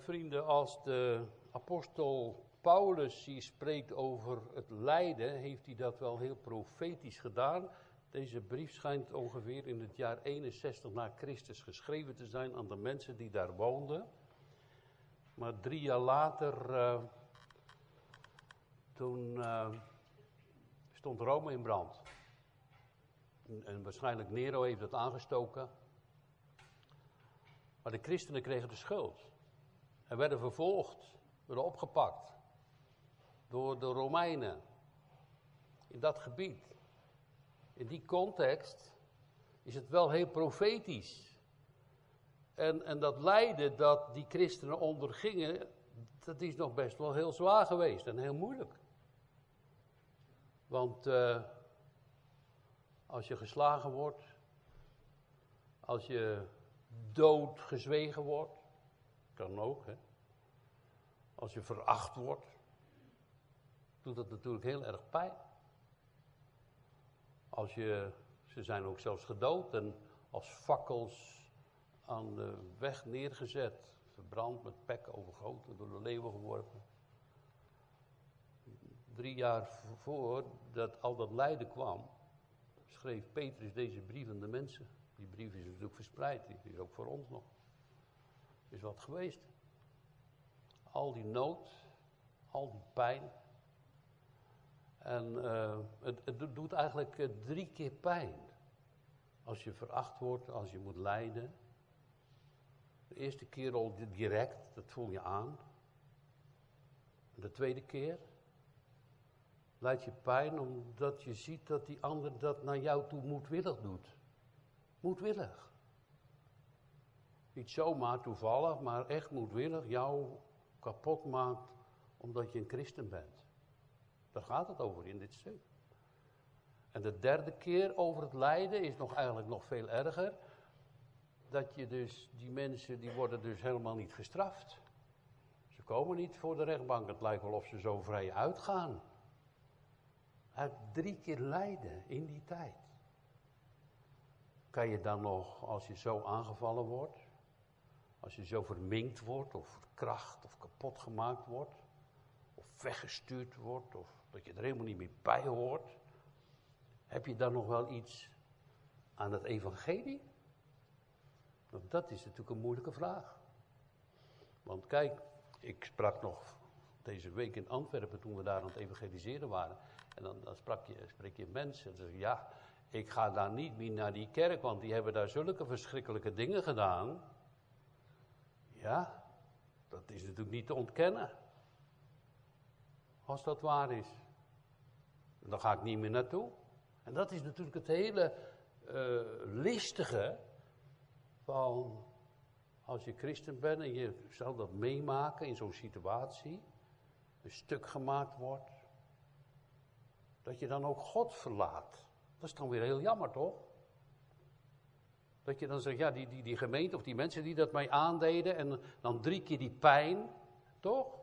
Vrienden, als de apostel Paulus hier spreekt over het lijden, heeft hij dat wel heel profetisch gedaan. Deze brief schijnt ongeveer in het jaar 61 na Christus geschreven te zijn aan de mensen die daar woonden. Maar drie jaar later, uh, toen uh, stond Rome in brand. En, en waarschijnlijk Nero heeft dat aangestoken. Maar de christenen kregen de schuld. En werden vervolgd, werden opgepakt door de Romeinen. In dat gebied. In die context is het wel heel profetisch. En, en dat lijden dat die christenen ondergingen, dat is nog best wel heel zwaar geweest en heel moeilijk. Want uh, als je geslagen wordt, als je dood gezwegen wordt, kan ook, hè. Als je veracht wordt, doet dat natuurlijk heel erg pijn. Als je, ze zijn ook zelfs gedood en als fakkels aan de weg neergezet, verbrand met pek overgoten, door de leeuwen geworpen. Drie jaar voor dat al dat lijden kwam, schreef Petrus deze brief aan de mensen. Die brief is natuurlijk verspreid, die is ook voor ons nog. Is wat geweest. Al die nood, al die pijn. En uh, het, het, doet eigenlijk uh, drie keer pijn. Als je veracht wordt, als je moet lijden. De eerste keer al direct, dat voel je aan. De tweede keer leidt je pijn omdat je ziet dat die ander dat naar jou toe moedwillig doet. Moedwillig. Niet zomaar toevallig, maar echt moedwillig jou kapot maakt omdat je een christen bent. Daar gaat het over in dit stuk. En de derde keer over het lijden is nog eigenlijk nog veel erger. Dat je dus, die mensen die worden dus helemaal niet gestraft. Ze komen niet voor de rechtbank. Het lijkt wel of ze zo vrij uitgaan. Uit drie keer lijden in die tijd. Kan je dan nog, als je zo aangevallen wordt, als je zo verminkt wordt, of verkracht, of kapot gemaakt wordt, of weggestuurd wordt, of dat je er helemaal niet meer bij hoort, heb je dan nog wel iets aan het evangelie? Want dat is natuurlijk een moeilijke vraag. Want kijk, ik sprak nog deze week in Antwerpen toen we daar aan het evangeliseren waren. En dan, dan sprak je, spreek je mensen en zeggen, ja, ik ga daar niet meer naar die kerk, want die hebben daar zulke verschrikkelijke dingen gedaan. Ja, dat is natuurlijk niet te ontkennen. Als dat waar is. Dan ga ik niet meer naartoe. En dat is natuurlijk het hele uh, listige van als je christen bent en je zal dat meemaken in zo'n situatie, een stuk gemaakt wordt, dat je dan ook God verlaat. Dat is dan weer heel jammer, toch? Dat je dan zegt, ja, die, die, die gemeente of die mensen die dat mij aandeden en dan drie keer die pijn, toch?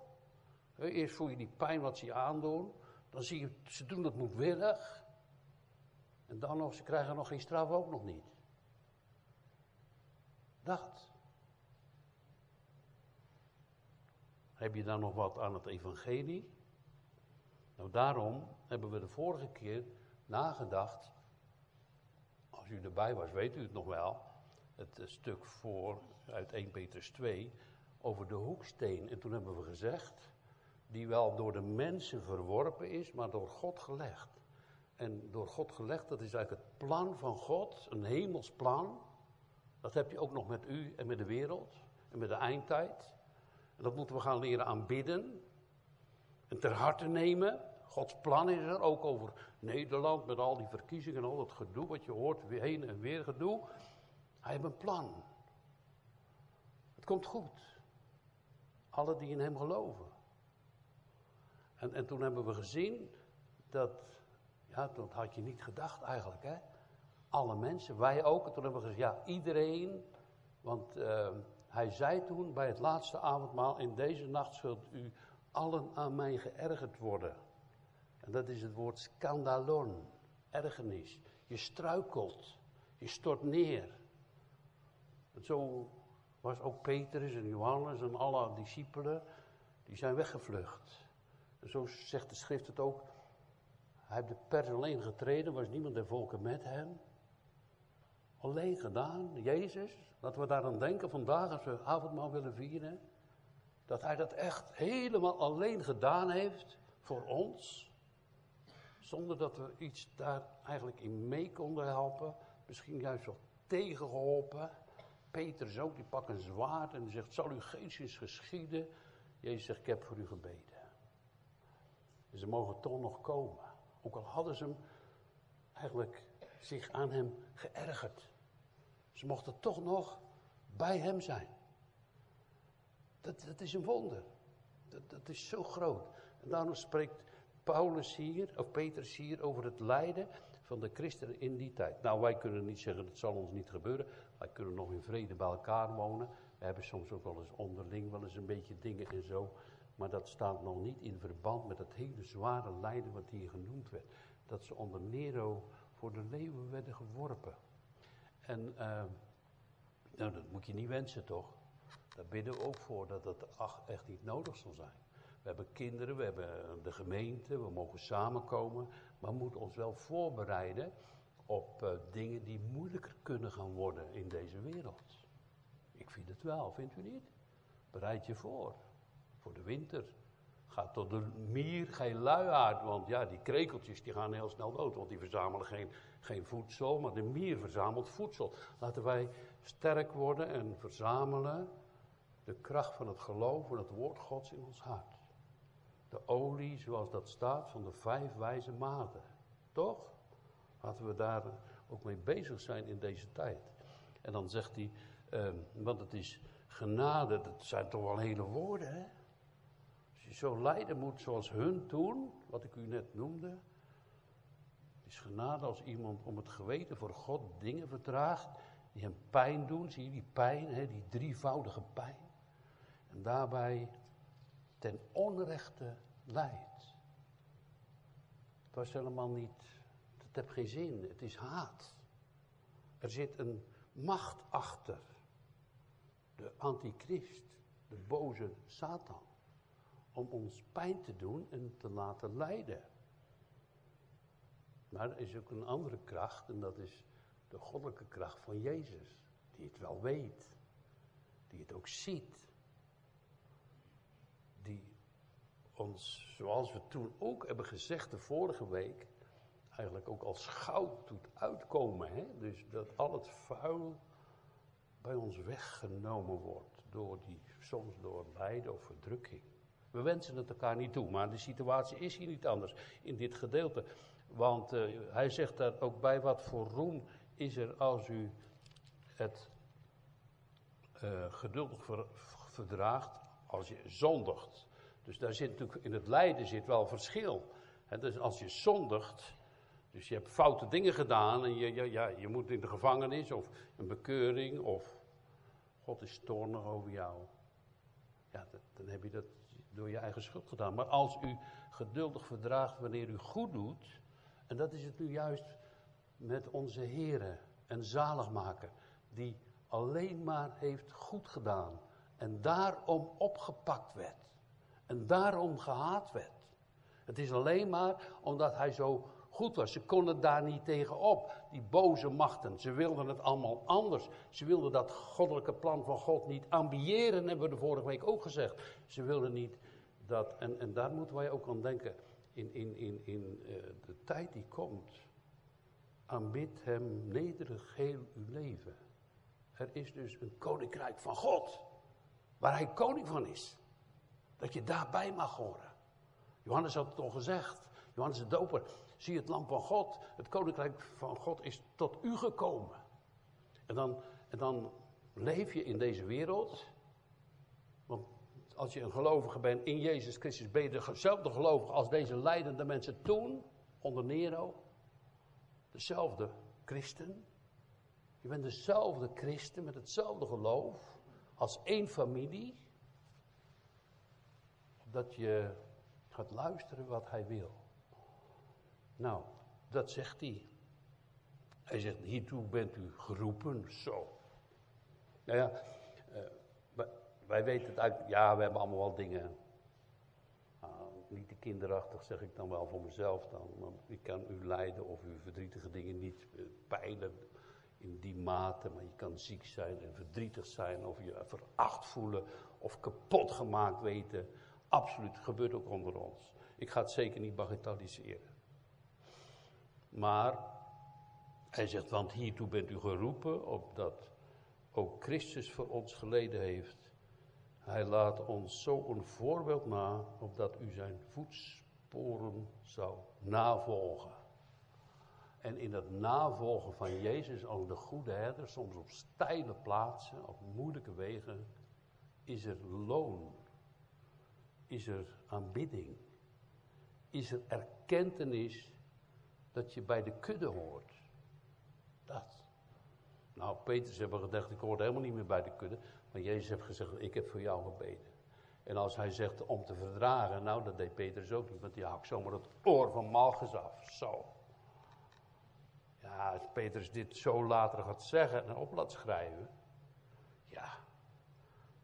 Eerst voel je die pijn wat ze je aandoen, dan zie je, ze doen dat moedwillig. En dan nog, ze krijgen nog geen straf ook nog niet. Dat. Heb je dan nog wat aan het evangelie? Nou, daarom hebben we de vorige keer nagedacht. Als u erbij was, weet u het nog wel. Het stuk voor uit 1 Petrus 2 over de hoeksteen. En toen hebben we gezegd, die wel door de mensen verworpen is, maar door God gelegd. En door God gelegd, dat is eigenlijk het plan van God, een hemels plan. Dat heb je ook nog met u en met de wereld en met de eindtijd. En dat moeten we gaan leren aanbidden en ter harte nemen. Gods plan is er ook over Nederland met al die verkiezingen en al dat gedoe wat je hoort, heen en weer gedoe. Hij heeft een plan. Het komt goed. Alle die in hem geloven. En, en toen hebben we gezien dat, ja, dat had je niet gedacht eigenlijk, hè. Alle mensen, wij ook. En toen hebben we gezegd, ja, iedereen. Want uh, hij zei toen bij het laatste avondmaal, in deze nacht zult u allen aan mij geërgerd worden. En dat is het woord scandalon, ergernis. Je struikelt, je stort neer. En zo was ook Petrus en Johannes en alle discipelen, die zijn weggevlucht. En zo zegt de schrift het ook. Hij heeft de pers alleen getreden, was niemand der volken met hem. Alleen gedaan, Jezus. Laten we daaraan denken vandaag als we avondmaal willen vieren. Dat hij dat echt helemaal alleen gedaan heeft voor ons. Zonder dat we iets daar eigenlijk in mee konden helpen. Misschien juist wel tegengeholpen. Petrus ook, die pakt een zwaard en die zegt, zal u geestjes geschieden? Jezus zegt, ik heb voor u gebeden. En ze mogen toch nog komen. Ook al hadden ze hem eigenlijk zich aan hem geërgerd. Ze mochten toch nog bij hem zijn. Dat, dat is een wonder. Dat, dat is zo groot. En daarom spreekt Paulus hier, of Petrus hier, over het lijden van de christenen in die tijd. Nou, wij kunnen niet zeggen, dat zal ons niet gebeuren. Wij kunnen nog in vrede bij elkaar wonen. We hebben soms ook wel eens onderling wel eens een beetje dingen en zo. Maar dat staat nog niet in verband met het hele zware lijden wat hier genoemd werd. Dat ze onder Nero voor de leeuwen werden geworpen. En uh, nou, dat moet je niet wensen, toch? Daar bidden we ook voor dat dat echt niet nodig zal zijn. We hebben kinderen, we hebben de gemeente, we mogen samenkomen. Maar we moeten ons wel voorbereiden op uh, dingen die moeilijker kunnen gaan worden in deze wereld. Ik vind het wel, vindt u niet? Bereid je voor. Voor de winter. Ga tot de mier, geen luiaard. Want ja, die krekeltjes die gaan heel snel dood. Want die verzamelen geen, geen voedsel. Maar de mier verzamelt voedsel. Laten wij sterk worden en verzamelen de kracht van het geloof van het woord Gods in ons hart. De olie, zoals dat staat, van de vijf wijze maten. Toch? Laten we daar ook mee bezig zijn in deze tijd. En dan zegt hij, eh, want het is genade, dat zijn toch wel hele woorden, hè? Als je zo lijden moet zoals hun toen, wat ik u net noemde. Is genade als iemand om het geweten voor God dingen verdraagt die hem pijn doen. Zie je die pijn, hè, die drievoudige pijn. En daarbij ten onrechte lijdt. Het was helemaal niet, het heeft geen zin, het is haat. Er zit een macht achter. De antichrist, de boze Satan. Om ons pijn te doen en te laten lijden. Maar er is ook een andere kracht en dat is de goddelijke kracht van Jezus. Die het wel weet. Die het ook ziet. Die ons, zoals we toen ook hebben gezegd de vorige week, eigenlijk ook als goud doet uitkomen. Hè? Dus dat al het vuil bij ons weggenomen wordt. Door die, soms door lijden of verdrukking. We wensen het elkaar niet toe, maar de situatie is hier niet anders in dit gedeelte. Want uh, hij zegt daar ook bij wat voor roem is er als u het uh, geduldig ver, verdraagt als je zondigt. Dus daar zit natuurlijk in het lijden zit wel verschil. Dus als je zondigt, dus je hebt foute dingen gedaan en je, ja, ja, je moet in de gevangenis of een bekeuring of God is toornig over jou. Ja, dat, dan heb je dat door je eigen schuld gedaan. Maar als u geduldig verdraagt wanneer u goed doet, en dat is het nu juist met onze Here en zaligmaker, die alleen maar heeft goed gedaan en daarom opgepakt werd en daarom gehaat werd. Het is alleen maar omdat hij zo goed was. Ze konden daar niet tegenop, die boze machten. Ze wilden het allemaal anders. Ze wilden dat goddelijke plan van God niet ambiëren, hebben we de vorige week ook gezegd. Ze wilden niet dat, en, en daar moeten wij ook aan denken, in, in, in, in uh, de tijd die komt. Aanbid hem nederig heel uw leven. Er is dus een koninkrijk van God, waar hij koning van is. Dat je daarbij mag horen. Johannes had het al gezegd. Johannes de Doper. Zie het lam van God. Het koninkrijk van God is tot u gekomen. En dan, en dan leef je in deze wereld. Want als je een gelovige bent in Jezus Christus, ben je dezelfde gelovige als deze leidende mensen toen, onder Nero. Dezelfde christen. Je bent dezelfde christen met hetzelfde geloof. Als één familie. Dat je gaat luisteren wat hij wil. Nou, dat zegt hij. Hij zegt, hiertoe bent u geroepen, zo. Nou ja, uh, wij weten het uit. Ja, we hebben allemaal wel dingen. Uh, niet te kinderachtig zeg ik dan wel voor mezelf dan. Ik kan u lijden of uw verdrietige dingen niet uh, peilen in die mate. Maar je kan ziek zijn en verdrietig zijn of je veracht voelen of kapot gemaakt weten. Absoluut, gebeurt ook onder ons. Ik ga het zeker niet bagatelliseren. Maar hij zegt, want hiertoe bent u geroepen, opdat ook Christus voor ons geleden heeft. Hij laat ons zo een voorbeeld na, opdat u zijn voetsporen zou navolgen. En in dat navolgen van Jezus als de goede herder, soms op steile plaatsen, op moeilijke wegen, is er loon, is er aanbidding, is er erkentenis dat je bij de kudde hoort. Dat. Nou, Petrus hebben gedacht, ik hoor helemaal niet meer bij de kudde. Maar Jezus heeft gezegd, ik heb voor jou gebeden. En als hij zegt om te verdragen, nou dat deed Petrus ook niet, want die hakt zomaar het oor van Malchus af. Zo. Ja, als Petrus dit zo later gaat zeggen en op laat schrijven,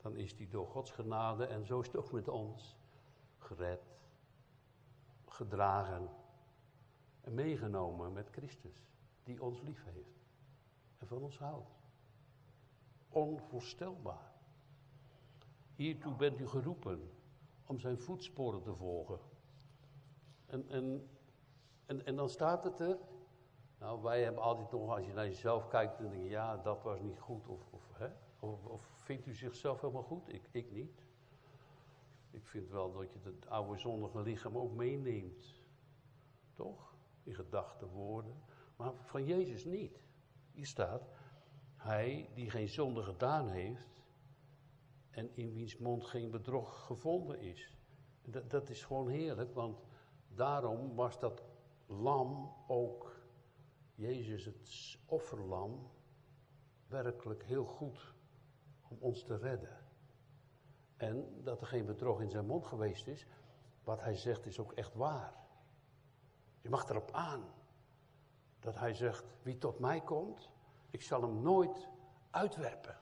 dan is hij door Gods genade en zo is het ook met ons gered, gedragen en meegenomen met Christus, die ons lief heeft en van ons houdt. Onvoorstelbaar. Hiertoe bent u geroepen om zijn voetsporen te volgen. En, en, en, en dan staat het er. Nou, wij hebben altijd nog, als je naar jezelf kijkt, dan denk je, ja, dat was niet goed. Of, of, hè? Of, vindt u zichzelf helemaal goed? Ik, ik niet. Ik vind wel dat je het oude zondige lichaam ook meeneemt. Toch? In gedachten, woorden. Maar van Jezus niet. Hier staat, hij die geen zonde gedaan heeft en in wiens mond geen bedrog gevonden is. Dat, dat is gewoon heerlijk, want daarom was dat lam ook, Jezus het offerlam, werkelijk heel goed om ons te redden. En dat er geen bedrog in zijn mond geweest is, wat hij zegt is ook echt waar. Je mag erop aan dat hij zegt, wie tot mij komt, ik zal hem nooit uitwerpen.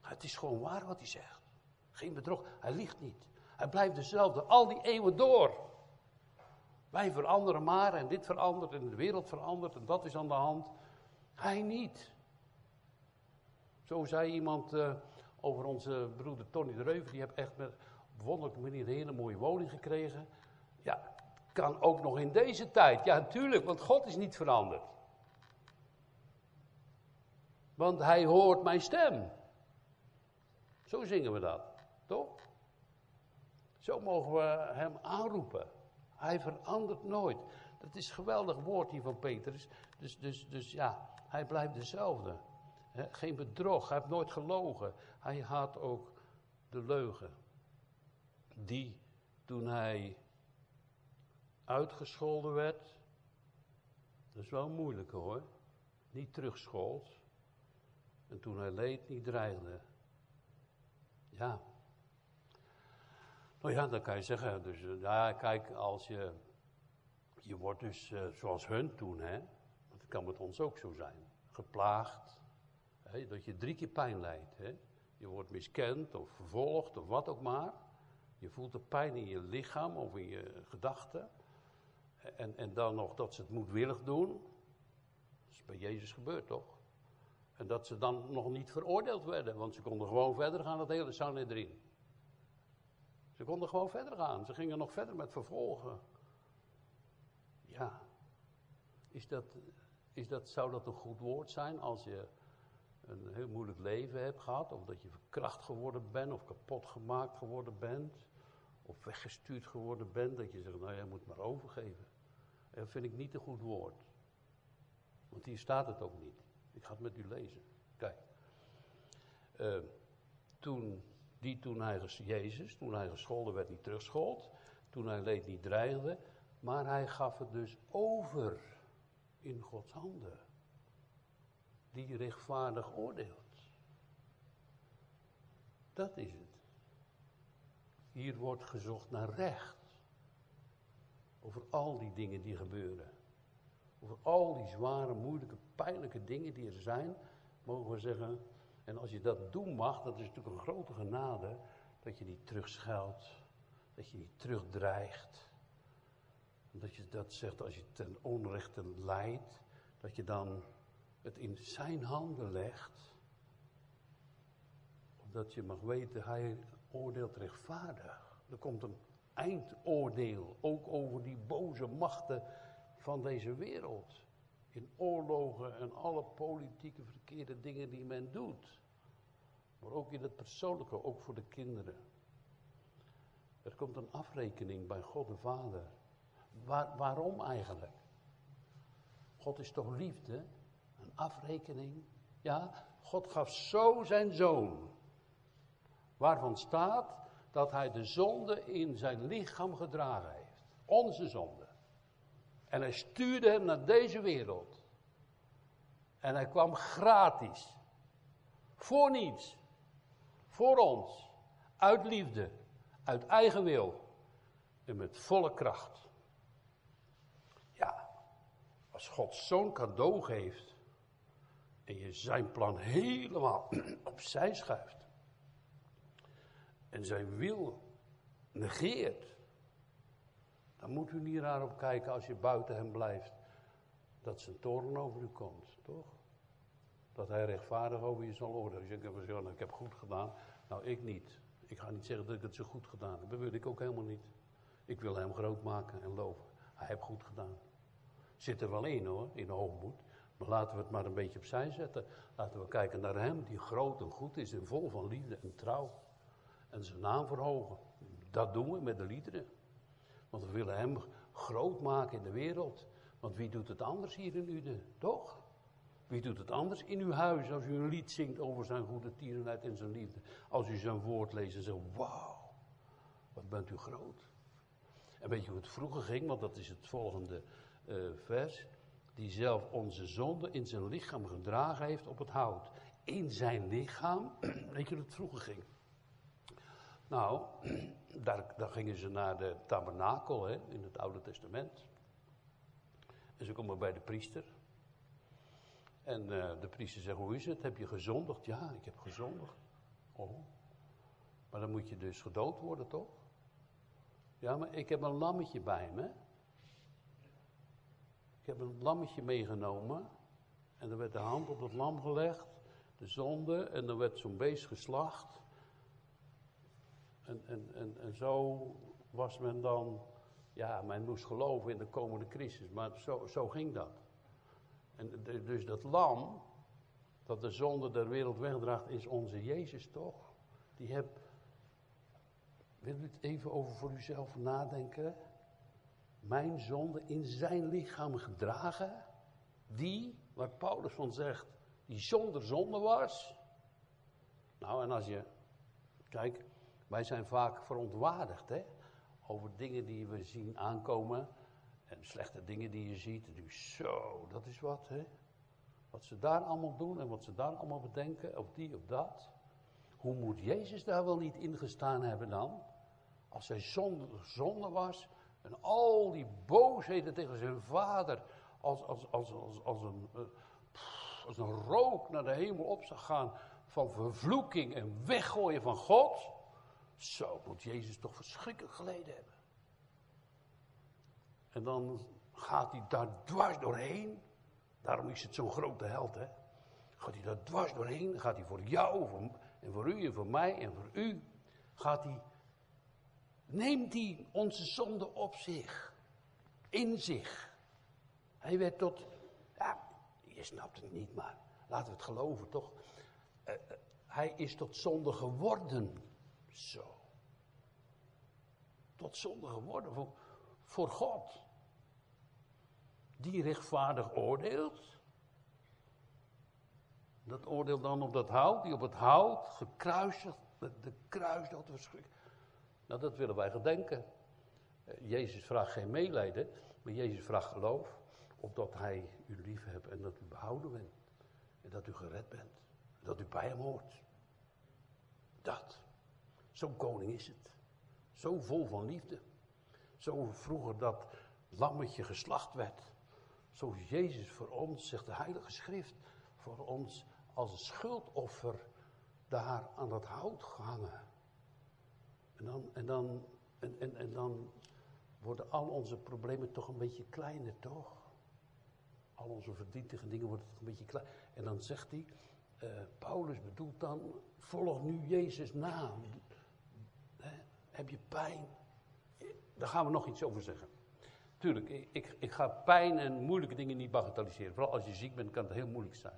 Het is gewoon waar wat hij zegt. Geen bedrog, hij liegt niet. Hij blijft dezelfde, al die eeuwen door. Wij veranderen maar en dit verandert en de wereld verandert en dat is aan de hand. Hij niet. Zo zei iemand uh, over onze broeder Tony de Reuver, die heeft echt met op wonderlijke manier een hele mooie woning gekregen. Ja, kan ook nog in deze tijd. Ja, natuurlijk, want God is niet veranderd. Want hij hoort mijn stem. Zo zingen we dat, toch? Zo mogen we hem aanroepen. Hij verandert nooit. Dat is een geweldig woord hier van Petrus. Dus, dus, dus ja, hij blijft dezelfde. Geen bedrog, hij heeft nooit gelogen. Hij haat ook de leugen. Die toen hij uitgescholden werd, dat is wel moeilijk hoor, niet terugschold. En toen hij leed, niet dreigde. Ja. Nou ja, dan kan je zeggen, dus eh, ja, kijk, als je, je wordt dus uh, zoals hun toen, hè, het kan met ons ook zo zijn, geplaagd, dat je drie keer pijn lijdt. Je wordt miskend of vervolgd of wat ook maar. Je voelt de pijn in je lichaam of in je gedachten. En, en dan nog dat ze het moedwillig doen. Dat is bij Jezus gebeurd, toch? En dat ze dan nog niet veroordeeld werden, want ze konden gewoon verder gaan, het hele Sanhedrin. Ze konden gewoon verder gaan. Ze gingen nog verder met vervolgen. Ja. Is dat, is dat, zou dat een goed woord zijn als je een heel moeilijk leven hebt gehad? Of dat je verkracht geworden bent, of kapot gemaakt geworden bent? Of weggestuurd geworden bent, dat je zegt, nou jij moet maar overgeven. Dat vind ik niet een goed woord. Want hier staat het ook niet. Ik ga het met u lezen. Kijk. Uh, toen, die toen hij, Jezus, toen hij gescholden werd, niet terugschold. Toen hij leed, niet dreigde. Maar hij gaf het dus over in Gods handen. Die rechtvaardig oordeelt. Dat is het. Hier wordt gezocht naar recht. Over al die dingen die gebeuren. Over al die zware, moeilijke, pijnlijke dingen die er zijn, mogen we zeggen, En als je dat doen mag, dat is natuurlijk een grote genade, dat je niet terugscheldt, dat je niet terugdreigt. Dat je dat zegt als je ten onrechte leidt, dat je dan het in zijn handen legt. Omdat je mag weten, hij oordeelt rechtvaardig. Er komt een eindoordeel, ook over die boze machten van deze wereld. In oorlogen en alle politieke verkeerde dingen die men doet. Maar ook in het persoonlijke, ook voor de kinderen. Er komt een afrekening bij God de Vader. Waar, waarom eigenlijk? God is toch liefde? Afrekening? Ja, God gaf zo zijn zoon. Waarvan staat dat hij de zonde in zijn lichaam gedragen heeft. Onze zonde. En hij stuurde hem naar deze wereld. En hij kwam gratis. Voor niets. Voor ons. Uit liefde. Uit eigen wil. En met volle kracht. Ja, als God zo'n cadeau geeft. En je zijn plan helemaal opzij schuift en zijn wil negeert, dan moet u niet raar op kijken als je buiten hem blijft, dat zijn toren over u komt, toch? Dat hij rechtvaardig over je zal oordelen. Als je denkt, nou, ik heb goed gedaan. Nou, ik niet. Ik ga niet zeggen dat ik het zo goed gedaan heb. Dat wil ik ook helemaal niet. Ik wil hem groot maken en loven. Hij heeft goed gedaan. Zit er wel in hoor, in de hoogmoed. Laten we het maar een beetje opzij zetten. Laten we kijken naar hem die groot en goed is en vol van liefde en trouw en zijn naam verhogen. Dat doen we met de liederen. Want we willen hem groot maken in de wereld. Want wie doet het anders hier in Uden, toch? Wie doet het anders in uw huis als u een lied zingt over zijn goede tierenheid en zijn liefde? Als u zijn woord leest en zegt, wauw, wat bent u groot. En weet je hoe het vroeger ging, want dat is het volgende uh, vers. Die zelf onze zonde in zijn lichaam gedragen heeft op het hout. In zijn lichaam, weet je hoe het vroeger ging? Nou, daar, daar gingen ze naar de tabernakel hè, in het Oude Testament. En ze komen bij de priester. En uh, de priester zegt, hoe is het? Heb je gezondigd? Ja, ik heb gezondigd. Oh. Maar dan moet je dus gedood worden, toch? Ja, maar ik heb een lammetje bij me. Ik heb een lammetje meegenomen. En er werd de hand op het lam gelegd. De zonde. En dan werd zo'n beest geslacht. En, en, en, en zo was men dan, ja, men moest geloven in de komende crisis, maar zo, zo ging dat. En dus dat lam, dat de zonde der wereld wegdraagt, is onze Jezus toch? Die heb, wil u het even over voor uzelf nadenken? Mijn zonde in zijn lichaam gedragen, die, waar Paulus van zegt, die zonder zonde was. Nou, en als je, kijk, wij zijn vaak verontwaardigd hè, over dingen die we zien aankomen. En slechte dingen die je ziet. En zo, dat is wat. Hè? Wat ze daar allemaal doen en wat ze daar allemaal bedenken. Of die of dat. Hoe moet Jezus daar wel niet ingestaan hebben dan? Als hij zonde, zonde was. En al die boosheden tegen zijn vader. Als, als, als, als, als, een, eh, als een rook naar de hemel op zou gaan. Van vervloeking en weggooien van God. Zo moet Jezus toch verschrikkelijk geleden hebben. En dan gaat hij daar dwars doorheen. Daarom is het zo'n grote held, hè. Gaat hij daar dwars doorheen, gaat hij voor jou en voor u en voor mij en voor u. Gaat hij, neemt hij onze zonde op zich. In zich. Hij werd tot, ja, je snapt het niet, maar laten we het geloven, toch? Uh, hij is tot zonde geworden. Zo. Tot zonde geworden voor, voor God. Die rechtvaardig oordeelt. Dat oordeelt dan op dat hout, die op het hout gekruisigd, de kruis dat verschrikkelijk. Nou, dat willen wij gedenken. Eh, Jezus vraagt geen meelijden, maar Jezus vraagt geloof, opdat hij u lief hebt en dat u behouden bent. En dat u gered bent. Dat u bij hem hoort. Dat. Zo'n koning is het. Zo vol van liefde. Zo vroeger dat lammetje geslacht werd. Zo Jezus voor ons, zegt de Heilige Schrift, voor ons als een schuldoffer daar aan dat hout gehangen. En dan, en dan, en, en, dan worden al onze problemen toch een beetje kleiner, toch? Al onze verdietige dingen worden toch een beetje klein. En dan zegt hij, uh, Paulus bedoelt dan, volg nu Jezus na. Heb je pijn? Daar gaan we nog iets over zeggen. Tuurlijk, ik, ik ga pijn en moeilijke dingen niet bagatelliseren. Vooral als je ziek bent, kan het heel moeilijk zijn.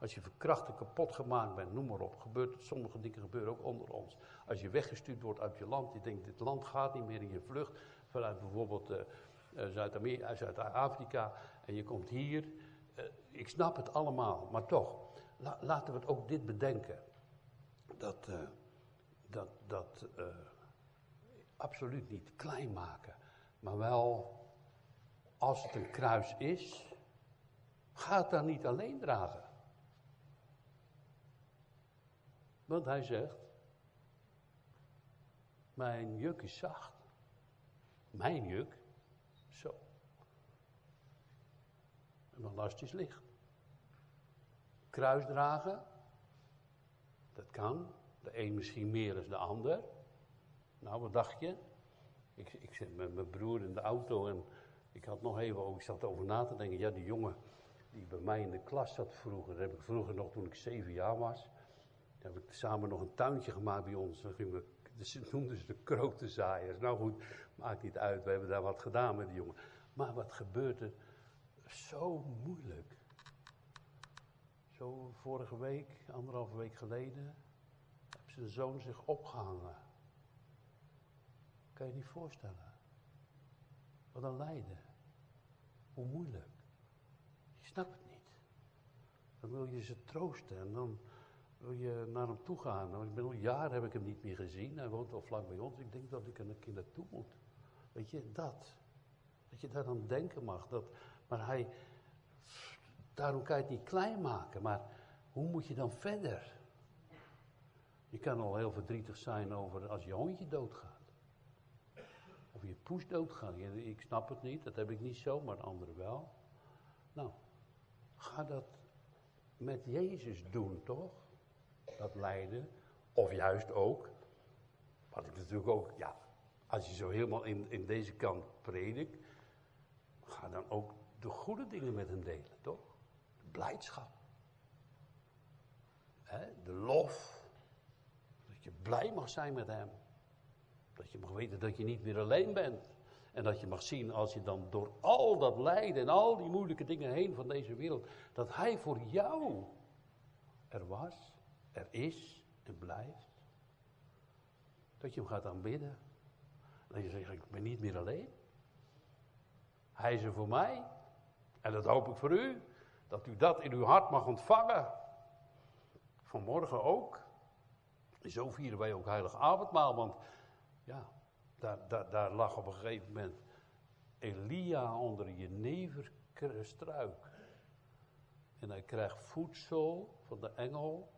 Als je verkracht en kapot gemaakt bent, noem maar op. Gebeurt, sommige dingen gebeuren ook onder ons. Als je weggestuurd wordt uit je land, je denkt, dit land gaat niet meer in je vlucht. Vanuit bijvoorbeeld uh, Zuid-Afrika. En je komt hier. Ik snap het allemaal, maar toch. La, laten we het ook dit bedenken. Dat, dat, dat absoluut niet klein maken. Maar wel, als het een kruis is, ga het niet alleen dragen. Want hij zegt, mijn juk is zacht. Mijn juk, zo. En mijn last is licht. Kruis dragen, dat kan. De een misschien meer dan de ander. Nou, wat dacht je? Ik, ik zit met mijn broer in de auto en ik had nog even over, ik zat over na te denken. Ja, die jongen die bij mij in de klas zat vroeger, dat heb ik vroeger nog toen ik zeven jaar was. Daar heb ik samen nog een tuintje gemaakt bij ons. Dan gingen we, noemden ze de krotenzaaiers. Nou goed, maakt niet uit, we hebben daar wat gedaan met die jongen. Maar wat gebeurde? Zo moeilijk. Zo vorige week, anderhalve week geleden, heeft zijn zoon zich opgehangen. Kan je niet voorstellen. Wat een lijden. Hoe moeilijk. Je snapt het niet. Dan wil je ze troosten en dan wil je naar hem toe gaan. Nou, ik ben al jaren heb ik hem niet meer gezien. Hij woont al vlak bij ons. Ik denk dat ik er een keer naartoe moet. Weet je, dat. Dat je daar aan denken mag. Dat, maar hij, daarom kan je het niet klein maken. Maar hoe moet je dan verder? Je kan al heel verdrietig zijn over als je hondje doodgaat. Of je poes doodgaat. Ik snap het niet, dat heb ik niet zo, maar anderen wel. Nou, ga dat met Jezus doen, toch? Dat lijden. Of juist ook, wat ik natuurlijk ook, ja, als je zo helemaal in, in deze kant predik, ga dan ook de goede dingen met hem delen, toch? De blijdschap. de lof. Dat je blij mag zijn met hem. Dat je mag weten dat je niet meer alleen bent. En dat je mag zien als je dan door al dat lijden en al die moeilijke dingen heen van deze wereld, dat Hij voor jou er was, er is en blijft. Dat je hem gaat aanbidden. Dat je zegt, ik ben niet meer alleen. Hij is er voor mij. En dat hoop ik voor u. Dat u dat in uw hart mag ontvangen. Vanmorgen ook. Zo vieren wij ook heilig avondmaal. Want ja, daar, daar, daar lag op een gegeven moment Elia onder je struik. En hij krijgt voedsel van de engel,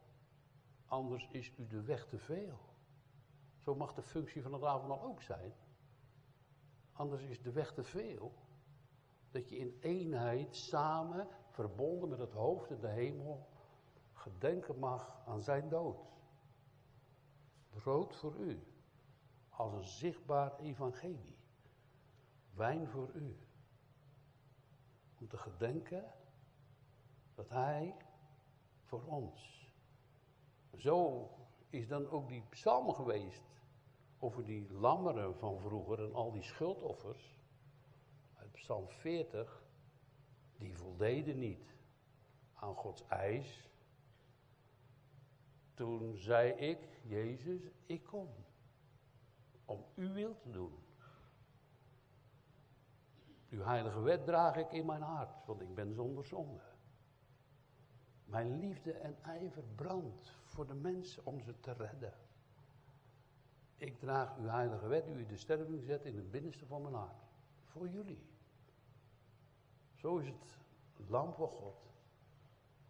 anders is u de weg te veel. Zo mag de functie van het avondmaal ook zijn. Anders is de weg te veel. Dat je in eenheid, samen, verbonden met het hoofd en de hemel, gedenken mag aan zijn dood. Brood voor u als een zichtbaar evangelie. Wijn voor u. Om te gedenken dat Hij voor ons. Zo is dan ook die psalm geweest over die lammeren van vroeger en al die schuldoffers. Uit psalm 40, die voldeden niet aan Gods eis. Toen zei ik, Jezus, ik kom om uw wil te doen. Uw heilige wet draag ik in mijn hart, want ik ben zonder zonde. Mijn liefde en ijver brandt voor de mensen om ze te redden. Ik draag uw heilige wet, u de sterving zet in het binnenste van mijn hart. Voor jullie. Zo is het lam van God.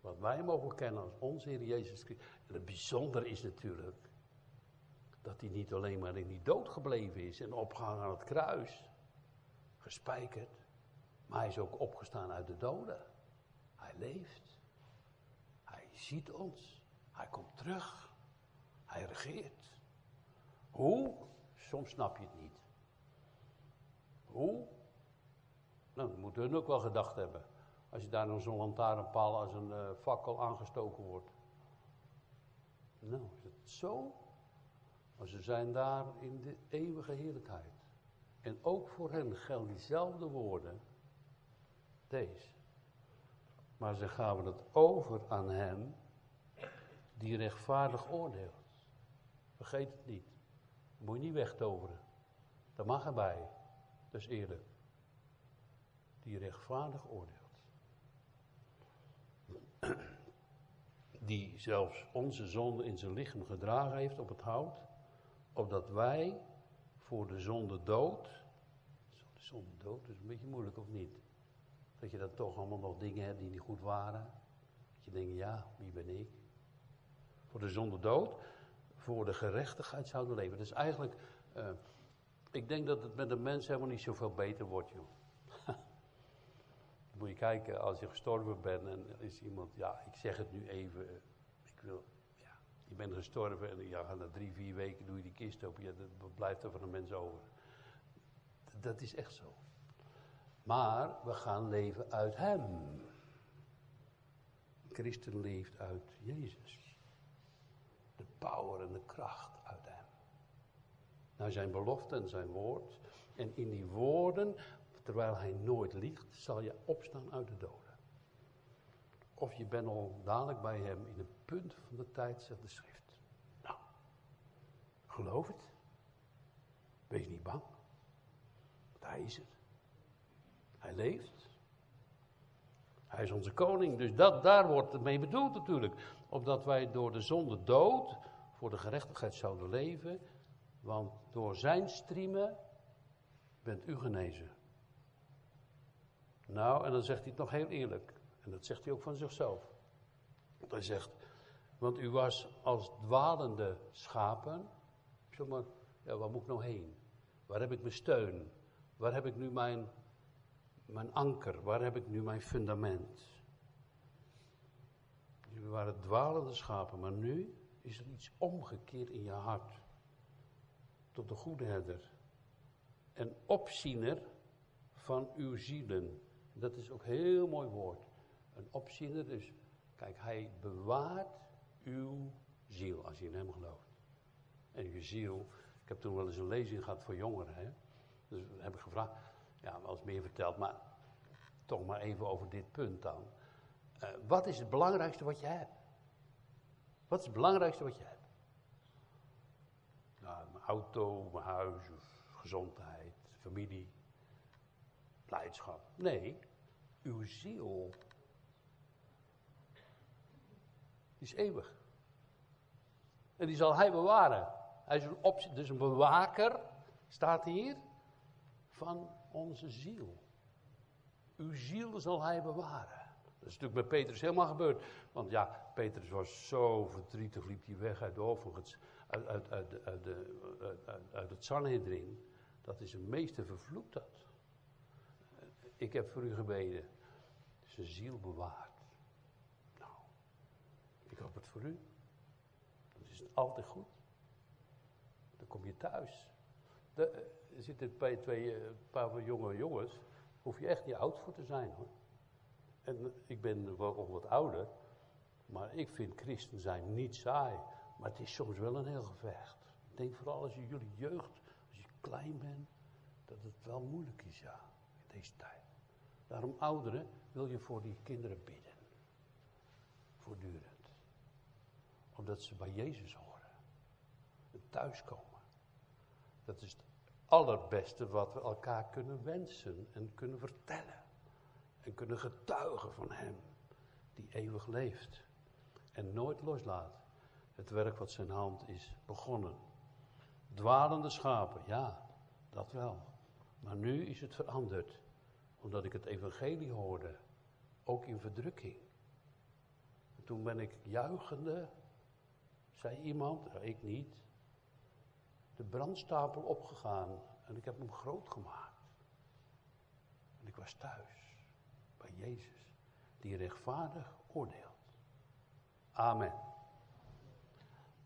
Wat wij mogen kennen als onze Heer Jezus Christus. En het bijzondere is natuurlijk dat hij niet alleen maar in die dood gebleven is en opgehangen aan het kruis, gespijkerd, maar hij is ook opgestaan uit de doden. Hij leeft. Hij ziet ons. Hij komt terug. Hij regeert. Hoe? Soms snap je het niet. Hoe? Nou, dat moeten hun ook wel gedacht hebben. Als je daar nog zo'n lantaarnpaal als een uh, fakkel aangestoken wordt. Nou, is het zo? Maar ze zijn daar in de eeuwige heerlijkheid. En ook voor hen gelden diezelfde woorden. Deze. Maar ze gaven het over aan hem die rechtvaardig oordeelt. Vergeet het niet. Moet je niet wegtoveren. Dat mag erbij. Dat is eerlijk. Die rechtvaardig oordeelt. Die zelfs onze zonde in zijn lichaam gedragen heeft op het hout. Opdat wij voor de zonde dood. De zonde dood is een beetje moeilijk of niet? Dat je dan toch allemaal nog dingen hebt die niet goed waren. Dat je denkt, ja, wie ben ik? Voor de zonde dood, voor de gerechtigheid zouden leven. Dus eigenlijk, uh, ik denk dat het met de mens helemaal niet zoveel beter wordt, joh. moet je kijken, als je gestorven bent en is iemand, ja, ik zeg het nu even, eh, ik wil, ja, je bent gestorven en ja, na drie, vier weken doe je die kist open, ja, blijft er van een mens over. Dat is echt zo. Maar we gaan leven uit Hem. Christen leeft uit Jezus. Power en de kracht uit Hem. Naar zijn belofte en zijn woord. En in die woorden, terwijl Hij nooit liegt, zal je opstaan uit de doden. Of je bent al dadelijk bij Hem in een punt van de tijd, zegt de schrift. Nou, geloof het. Wees niet bang. Want Hij is het. Hij leeft. Hij is onze koning. Dus dat, daar wordt het mee bedoeld natuurlijk. Opdat wij door de zonde dood voor de gerechtigheid zouden leven. Want door zijn striemen bent u genezen. Nou, en dan zegt hij het nog heel eerlijk. En dat zegt hij ook van zichzelf. Hij zegt, want u was als dwalende schapen. Zeg maar, ja, waar moet ik nou heen? Waar heb ik mijn steun? Waar heb ik nu mijn mijn anker, waar heb ik nu mijn fundament? Jullie waren dwalende schapen, maar nu is er iets omgekeerd in je hart. Tot de goede herder. En opziener van uw zielen. Dat is ook een heel mooi woord. Een opziener, dus kijk, hij bewaart uw ziel als je in hem gelooft. En je ziel, ik heb toen wel eens een lezing gehad voor jongeren. Hè? Dus heb ik gevraagd, ja, wel eens meer verteld, maar toch maar even over dit punt dan. Uh, wat is het belangrijkste wat je hebt? Wat is het belangrijkste wat je hebt? Nou, mijn auto, mijn huis, gezondheid, familie, blijdschap. Nee, uw ziel die is eeuwig. En die zal hij bewaren. Hij is een, dus een bewaker, staat hier, van onze ziel. Uw ziel zal hij bewaren. Dat is natuurlijk bij Petrus helemaal gebeurd. Want ja, Petrus was zo verdrietig, liep hij weg uit de overigens, uit, uit, uit, de, uit, het Sanhedrin. Dat is een meester vervloekt dat. Ik heb voor u gebeden. Zijn ziel bewaard. Nou, ik hoop het voor u. Dan is het altijd goed. Dan kom je thuis. er zitten bij twee, een paar jonge jongens hoef je echt niet oud voor te zijn hoor. En ik ben wel wat ouder, maar ik vind christen zijn niet saai. Maar het is soms wel een heel gevecht. Ik denk vooral als je jullie jeugd, als je klein bent, dat het wel moeilijk is, ja, in deze tijd. Daarom ouderen wil je voor die kinderen bidden. Voortdurend. Omdat ze bij Jezus horen. En thuiskomen. Dat is het allerbeste wat we elkaar kunnen wensen en kunnen vertellen. En kunnen getuigen van Hem, die eeuwig leeft en nooit loslaat. Het werk wat zijn hand is begonnen. Dwalende schapen, ja, dat wel. Maar nu is het veranderd, omdat ik het evangelie hoorde, ook in verdrukking. En toen ben ik juichende, zei iemand, ik niet, de brandstapel opgegaan en ik heb hem groot gemaakt. En ik was thuis bij Jezus, die rechtvaardig oordeelt. Amen.